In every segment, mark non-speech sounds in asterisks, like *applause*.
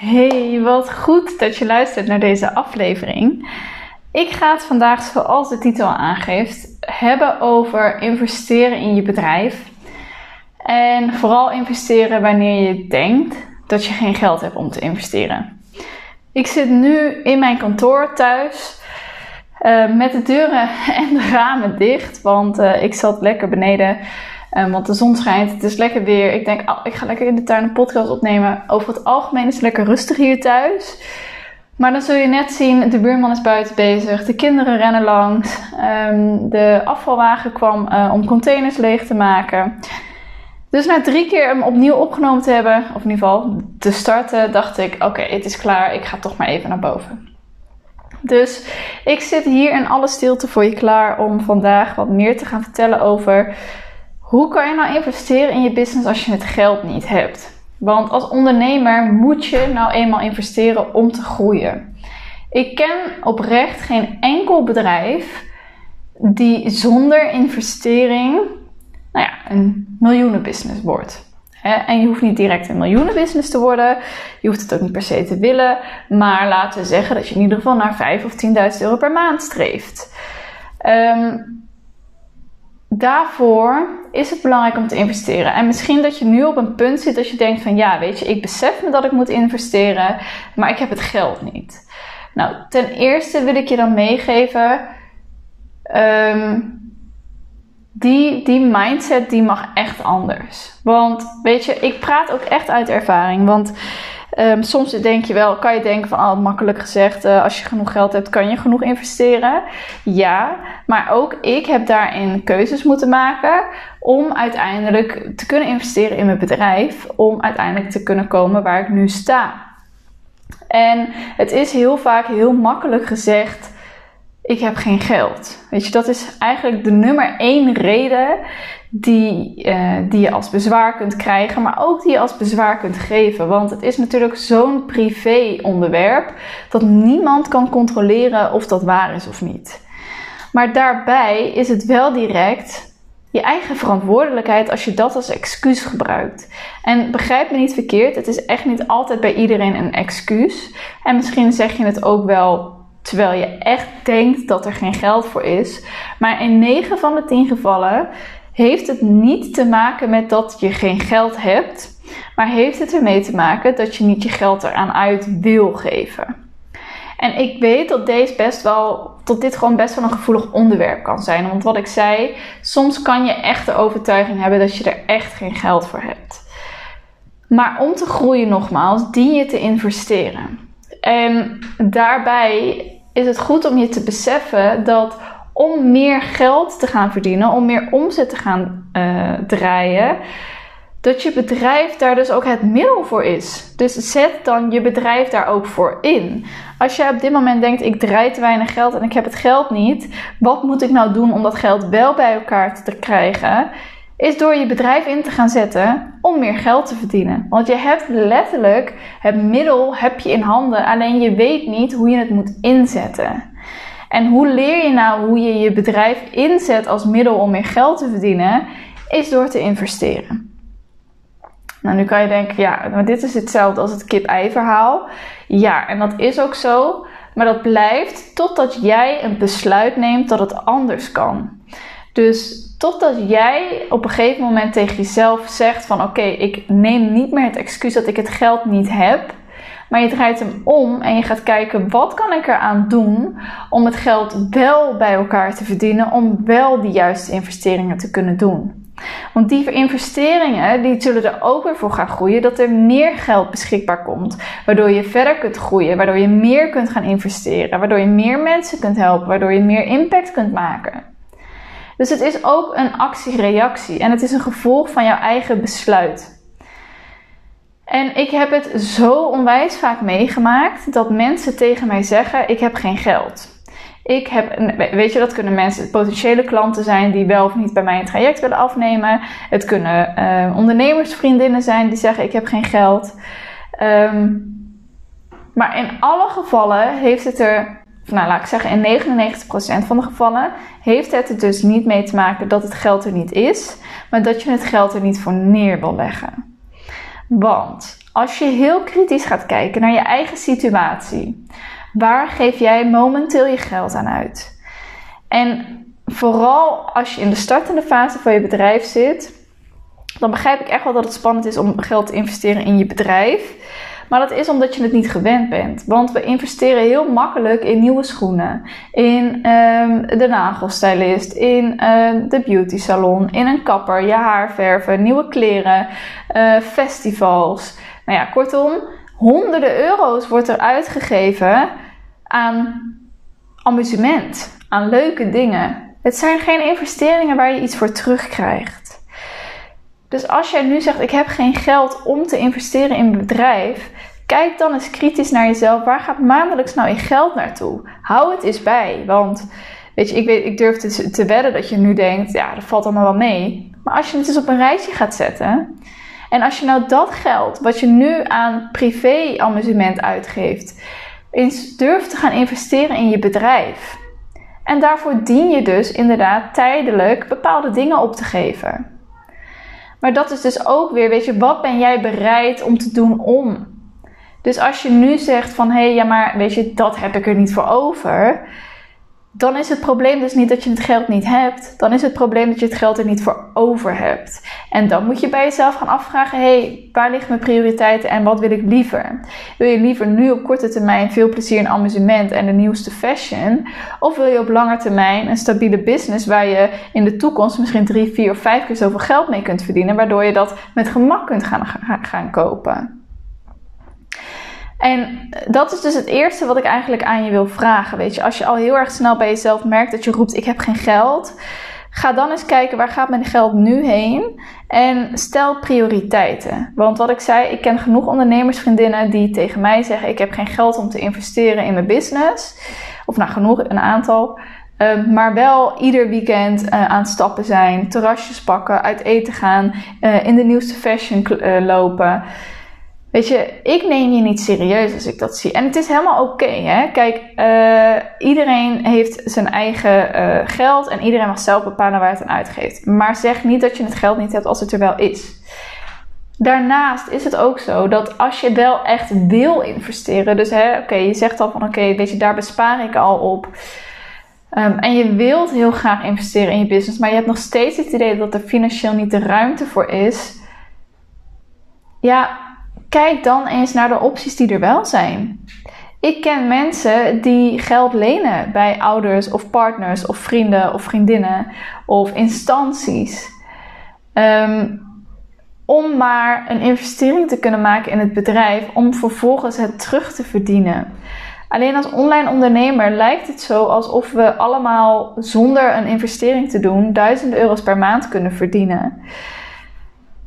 Hey, wat goed dat je luistert naar deze aflevering. Ik ga het vandaag, zoals de titel aangeeft, hebben over investeren in je bedrijf. En vooral investeren wanneer je denkt dat je geen geld hebt om te investeren. Ik zit nu in mijn kantoor thuis uh, met de deuren *laughs* en de ramen dicht, want uh, ik zat lekker beneden Um, want de zon schijnt, het is lekker weer. Ik denk, oh, ik ga lekker in de tuin een podcast opnemen. Over het algemeen is het lekker rustig hier thuis. Maar dan zul je net zien, de buurman is buiten bezig. De kinderen rennen langs. Um, de afvalwagen kwam uh, om containers leeg te maken. Dus na drie keer hem opnieuw opgenomen te hebben, of in ieder geval te starten, dacht ik: oké, het is klaar. Ik ga toch maar even naar boven. Dus ik zit hier in alle stilte voor je klaar om vandaag wat meer te gaan vertellen over hoe kan je nou investeren in je business als je het geld niet hebt? Want als ondernemer moet je nou eenmaal investeren om te groeien. Ik ken oprecht geen enkel bedrijf die zonder investering nou ja, een miljoenenbusiness wordt. En je hoeft niet direct een miljoenenbusiness te worden. Je hoeft het ook niet per se te willen. Maar laten we zeggen dat je in ieder geval naar 5.000 of 10.000 euro per maand streeft. Um, daarvoor is het belangrijk om te investeren. En misschien dat je nu op een punt zit dat je denkt van ja, weet je, ik besef me dat ik moet investeren, maar ik heb het geld niet. Nou, ten eerste wil ik je dan meegeven, um, die, die mindset die mag echt anders. Want weet je, ik praat ook echt uit ervaring. Want Um, soms denk je wel, kan je denken van, oh, makkelijk gezegd, uh, als je genoeg geld hebt, kan je genoeg investeren. Ja, maar ook ik heb daarin keuzes moeten maken om uiteindelijk te kunnen investeren in mijn bedrijf, om uiteindelijk te kunnen komen waar ik nu sta. En het is heel vaak heel makkelijk gezegd, ik heb geen geld. Weet je, dat is eigenlijk de nummer één reden die, uh, die je als bezwaar kunt krijgen, maar ook die je als bezwaar kunt geven. Want het is natuurlijk zo'n privé onderwerp dat niemand kan controleren of dat waar is of niet. Maar daarbij is het wel direct je eigen verantwoordelijkheid als je dat als excuus gebruikt. En begrijp me niet verkeerd, het is echt niet altijd bij iedereen een excuus. En misschien zeg je het ook wel terwijl je echt denkt dat er geen geld voor is. Maar in 9 van de 10 gevallen heeft het niet te maken met dat je geen geld hebt, maar heeft het ermee te maken dat je niet je geld eraan uit wil geven. En ik weet dat deze best wel, dat dit gewoon best wel een gevoelig onderwerp kan zijn. Want wat ik zei, soms kan je echt de overtuiging hebben dat je er echt geen geld voor hebt. Maar om te groeien nogmaals, dien je te investeren. En daarbij is het goed om je te beseffen dat om meer geld te gaan verdienen, om meer omzet te gaan uh, draaien, dat je bedrijf daar dus ook het middel voor is. Dus zet dan je bedrijf daar ook voor in. Als je op dit moment denkt: ik draai te weinig geld en ik heb het geld niet, wat moet ik nou doen om dat geld wel bij elkaar te krijgen? Is door je bedrijf in te gaan zetten om meer geld te verdienen. Want je hebt letterlijk het middel heb je in handen, alleen je weet niet hoe je het moet inzetten. En hoe leer je nou hoe je je bedrijf inzet als middel om meer geld te verdienen? Is door te investeren. Nou, nu kan je denken, ja, maar dit is hetzelfde als het kip-ei verhaal. Ja, en dat is ook zo. Maar dat blijft totdat jij een besluit neemt dat het anders kan. Dus totdat jij op een gegeven moment tegen jezelf zegt van oké, ik neem niet meer het excuus dat ik het geld niet heb. Maar je draait hem om en je gaat kijken wat kan ik eraan doen om het geld wel bij elkaar te verdienen, om wel de juiste investeringen te kunnen doen. Want die investeringen die zullen er ook weer voor gaan groeien dat er meer geld beschikbaar komt. Waardoor je verder kunt groeien, waardoor je meer kunt gaan investeren, waardoor je meer mensen kunt helpen, waardoor je meer impact kunt maken. Dus het is ook een actie-reactie en het is een gevolg van jouw eigen besluit. En ik heb het zo onwijs vaak meegemaakt dat mensen tegen mij zeggen: Ik heb geen geld. Ik heb, weet je, dat kunnen mensen, potentiële klanten zijn die wel of niet bij mij een traject willen afnemen. Het kunnen uh, ondernemersvriendinnen zijn die zeggen: Ik heb geen geld. Um, maar in alle gevallen heeft het er, nou laat ik zeggen, in 99% van de gevallen heeft het er dus niet mee te maken dat het geld er niet is, maar dat je het geld er niet voor neer wil leggen. Want als je heel kritisch gaat kijken naar je eigen situatie, waar geef jij momenteel je geld aan uit? En vooral als je in de startende fase van je bedrijf zit, dan begrijp ik echt wel dat het spannend is om geld te investeren in je bedrijf. Maar dat is omdat je het niet gewend bent. Want we investeren heel makkelijk in nieuwe schoenen, in um, de nagelstylist, in uh, de beauty salon, in een kapper, je haar verven, nieuwe kleren, uh, festivals. Nou ja, kortom, honderden euro's wordt er uitgegeven aan amusement, aan leuke dingen. Het zijn geen investeringen waar je iets voor terugkrijgt. Dus als jij nu zegt: Ik heb geen geld om te investeren in een bedrijf, kijk dan eens kritisch naar jezelf. Waar gaat maandelijks nou je geld naartoe? Hou het eens bij. Want weet je, ik, weet, ik durf te, te wedden dat je nu denkt: Ja, dat valt allemaal wel mee. Maar als je het eens op een rijtje gaat zetten. En als je nou dat geld wat je nu aan privé-amusement uitgeeft, eens durft te gaan investeren in je bedrijf. En daarvoor dien je dus inderdaad tijdelijk bepaalde dingen op te geven. Maar dat is dus ook weer, weet je, wat ben jij bereid om te doen om? Dus als je nu zegt van hé, hey, ja, maar weet je, dat heb ik er niet voor over dan is het probleem dus niet dat je het geld niet hebt. Dan is het probleem dat je het geld er niet voor over hebt. En dan moet je bij jezelf gaan afvragen: hé, hey, waar liggen mijn prioriteiten en wat wil ik liever? Wil je liever nu op korte termijn veel plezier en amusement en de nieuwste fashion? Of wil je op lange termijn een stabiele business waar je in de toekomst misschien drie, vier of vijf keer zoveel geld mee kunt verdienen, waardoor je dat met gemak kunt gaan, gaan, gaan kopen? En dat is dus het eerste wat ik eigenlijk aan je wil vragen. Weet je, als je al heel erg snel bij jezelf merkt dat je roept: Ik heb geen geld. Ga dan eens kijken waar gaat mijn geld nu heen en stel prioriteiten. Want wat ik zei, ik ken genoeg ondernemersvriendinnen die tegen mij zeggen: Ik heb geen geld om te investeren in mijn business. Of nou genoeg, een aantal. Ehm, maar wel ieder weekend uh, aan het stappen zijn, terrasjes pakken, uit eten gaan, uh, in de nieuwste fashion uh, lopen. Weet je, ik neem je niet serieus als ik dat zie. En het is helemaal oké, hè. Kijk, uh, iedereen heeft zijn eigen uh, geld en iedereen mag zelf bepalen waar het aan uitgeeft. Maar zeg niet dat je het geld niet hebt als het er wel is. Daarnaast is het ook zo dat als je wel echt wil investeren, dus oké, je zegt al van oké, weet je, daar bespaar ik al op. Um, en je wilt heel graag investeren in je business, maar je hebt nog steeds het idee dat er financieel niet de ruimte voor is. Ja, kijk dan eens naar de opties die er wel zijn. Ik ken mensen die geld lenen bij ouders of partners of vrienden of vriendinnen of instanties. Um, om maar een investering te kunnen maken in het bedrijf om vervolgens het terug te verdienen. Alleen als online ondernemer lijkt het zo alsof we allemaal zonder een investering te doen duizenden euro's per maand kunnen verdienen.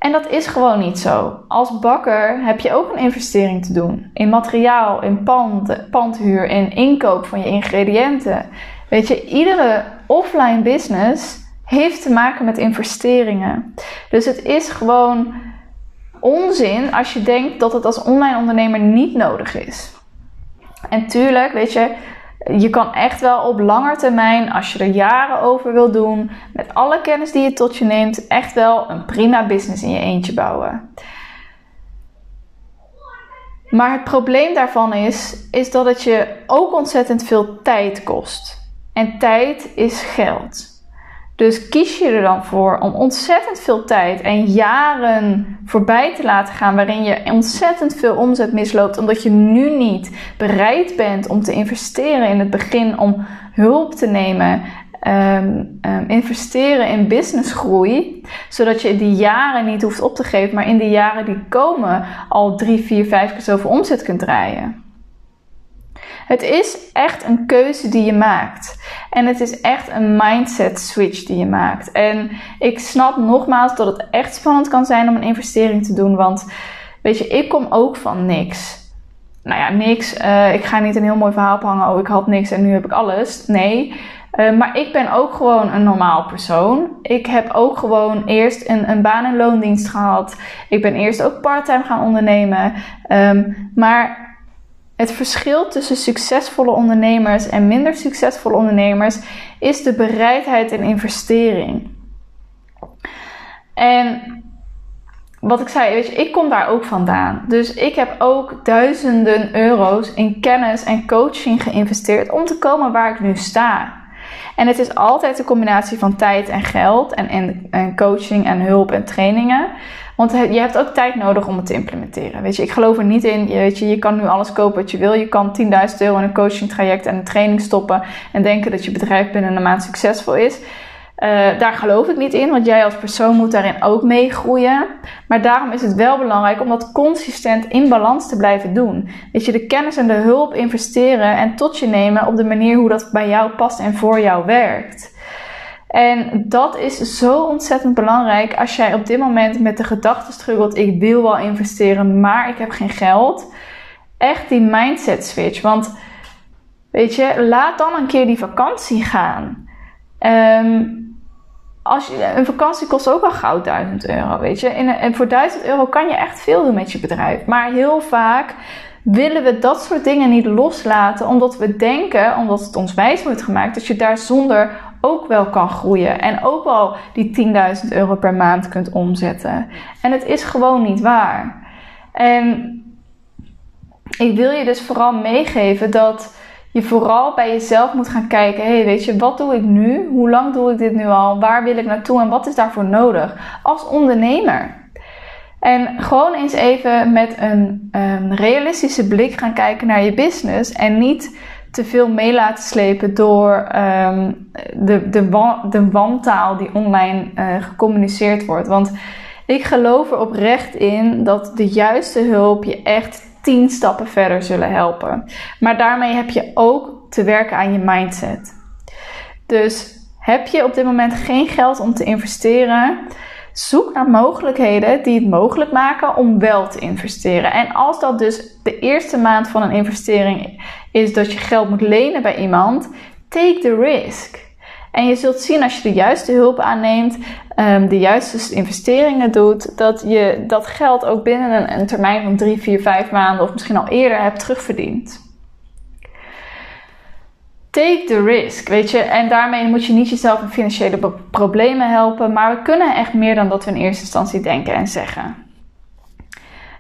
En dat is gewoon niet zo. Als bakker heb je ook een investering te doen. In materiaal, in pand, pandhuur, in inkoop van je ingrediënten. Weet je, iedere offline business heeft te maken met investeringen. Dus het is gewoon onzin als je denkt dat het als online ondernemer niet nodig is. En tuurlijk, weet je, je kan echt wel op lange termijn, als je er jaren over wil doen, met alle kennis die je tot je neemt, echt wel een prima business in je eentje bouwen. Maar het probleem daarvan is, is dat het je ook ontzettend veel tijd kost. En tijd is geld. Dus kies je er dan voor om ontzettend veel tijd en jaren voorbij te laten gaan waarin je ontzettend veel omzet misloopt omdat je nu niet bereid bent om te investeren in het begin, om hulp te nemen, um, um, investeren in businessgroei, zodat je die jaren niet hoeft op te geven, maar in die jaren die komen al drie, vier, vijf keer zoveel omzet kunt draaien. Het is echt een keuze die je maakt. En het is echt een mindset switch die je maakt. En ik snap nogmaals dat het echt spannend kan zijn om een investering te doen. Want weet je, ik kom ook van niks. Nou ja, niks. Uh, ik ga niet een heel mooi verhaal ophangen. Oh, ik had niks en nu heb ik alles. Nee. Uh, maar ik ben ook gewoon een normaal persoon. Ik heb ook gewoon eerst een, een baan- en loondienst gehad. Ik ben eerst ook parttime gaan ondernemen. Um, maar het verschil tussen succesvolle ondernemers en minder succesvolle ondernemers is de bereidheid en investering. En wat ik zei, weet je, ik kom daar ook vandaan. Dus ik heb ook duizenden euro's in kennis en coaching geïnvesteerd om te komen waar ik nu sta. En het is altijd een combinatie van tijd en geld en, en, coaching en hulp en trainingen. Want je hebt ook tijd nodig om het te implementeren. Weet je, ik geloof er niet in. Weet je, je kan nu alles kopen wat je wil. Je kan 10.000 euro in een coaching traject en een training stoppen. En denken dat je bedrijf binnen een maand succesvol is. Uh, daar geloof ik niet in, want jij als persoon moet daarin ook meegroeien. Maar daarom is het wel belangrijk om dat consistent in balans te blijven doen. Dat je de kennis en de hulp investeren en tot je nemen op de manier hoe dat bij jou past en voor jou werkt. En dat is zo ontzettend belangrijk als jij op dit moment met de gedachte struggelt: ik wil wel investeren, maar ik heb geen geld. Echt die mindset switch. Want weet je, laat dan een keer die vakantie gaan. Um, als je, een vakantie kost ook al gauw 1000 euro, weet je. En, voor 1000 euro kan je echt veel doen met je bedrijf. Maar heel vaak willen we dat soort dingen niet loslaten, omdat we denken, omdat het ons wijs wordt gemaakt, dat je daar zonder ook wel kan groeien. En ook wel die 10.000 euro per maand kunt omzetten. En het is gewoon niet waar. En ik wil je dus vooral meegeven dat je vooral bij jezelf moet gaan kijken: hey, weet je, wat doe ik nu? Hoe lang doe ik dit nu al? Waar wil ik naartoe en wat is daarvoor nodig als ondernemer? En gewoon eens even met een realistische blik gaan kijken naar je business en niet te veel mee laten slepen door um, de, de, de wantaal die online uh, gecommuniceerd wordt. Want ik geloof er oprecht in dat de juiste hulp je echt tien stappen verder zullen helpen. Maar daarmee heb je ook te werken aan je mindset. Dus heb je op dit moment geen geld om te investeren? Zoek naar mogelijkheden die het mogelijk maken om wel te investeren. En als dat dus de eerste maand van een investering is dat je geld moet lenen bij iemand, take the risk. En je zult zien als je de juiste hulp aanneemt, um, de juiste investeringen doet, dat je dat geld ook binnen een, een termijn van 3, 4, 5 maanden of misschien al eerder hebt terugverdiend. Take the risk, weet je. En daarmee moet je niet jezelf in financiële problemen helpen. Maar we kunnen echt meer dan dat we in eerste instantie denken en zeggen.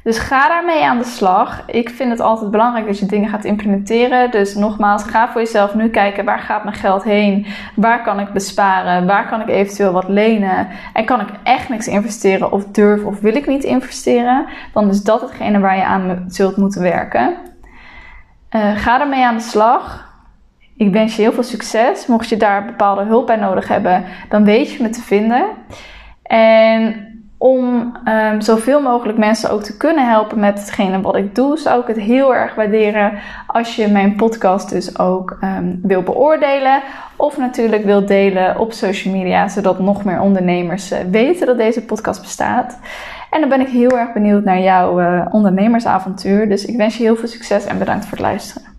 Dus ga daarmee aan de slag. Ik vind het altijd belangrijk dat je dingen gaat implementeren. Dus nogmaals, ga voor jezelf nu kijken waar gaat mijn geld heen? Waar kan ik besparen? Waar kan ik eventueel wat lenen? En kan ik echt niks investeren of durf of wil ik niet investeren? Dan is dat hetgene waar je aan zult moeten werken. Uh, ga ermee aan de slag. Ik wens je heel veel succes. Mocht je daar bepaalde hulp bij nodig hebben, dan weet je me te vinden. En om um, zoveel mogelijk mensen ook te kunnen helpen met hetgene wat ik doe, zou ik het heel erg waarderen als je mijn podcast dus ook um, wil beoordelen. Of natuurlijk wil delen op social media, zodat nog meer ondernemers uh, weten dat deze podcast bestaat. En dan ben ik heel erg benieuwd naar jouw uh, ondernemersavontuur. Dus ik wens je heel veel succes en bedankt voor het luisteren.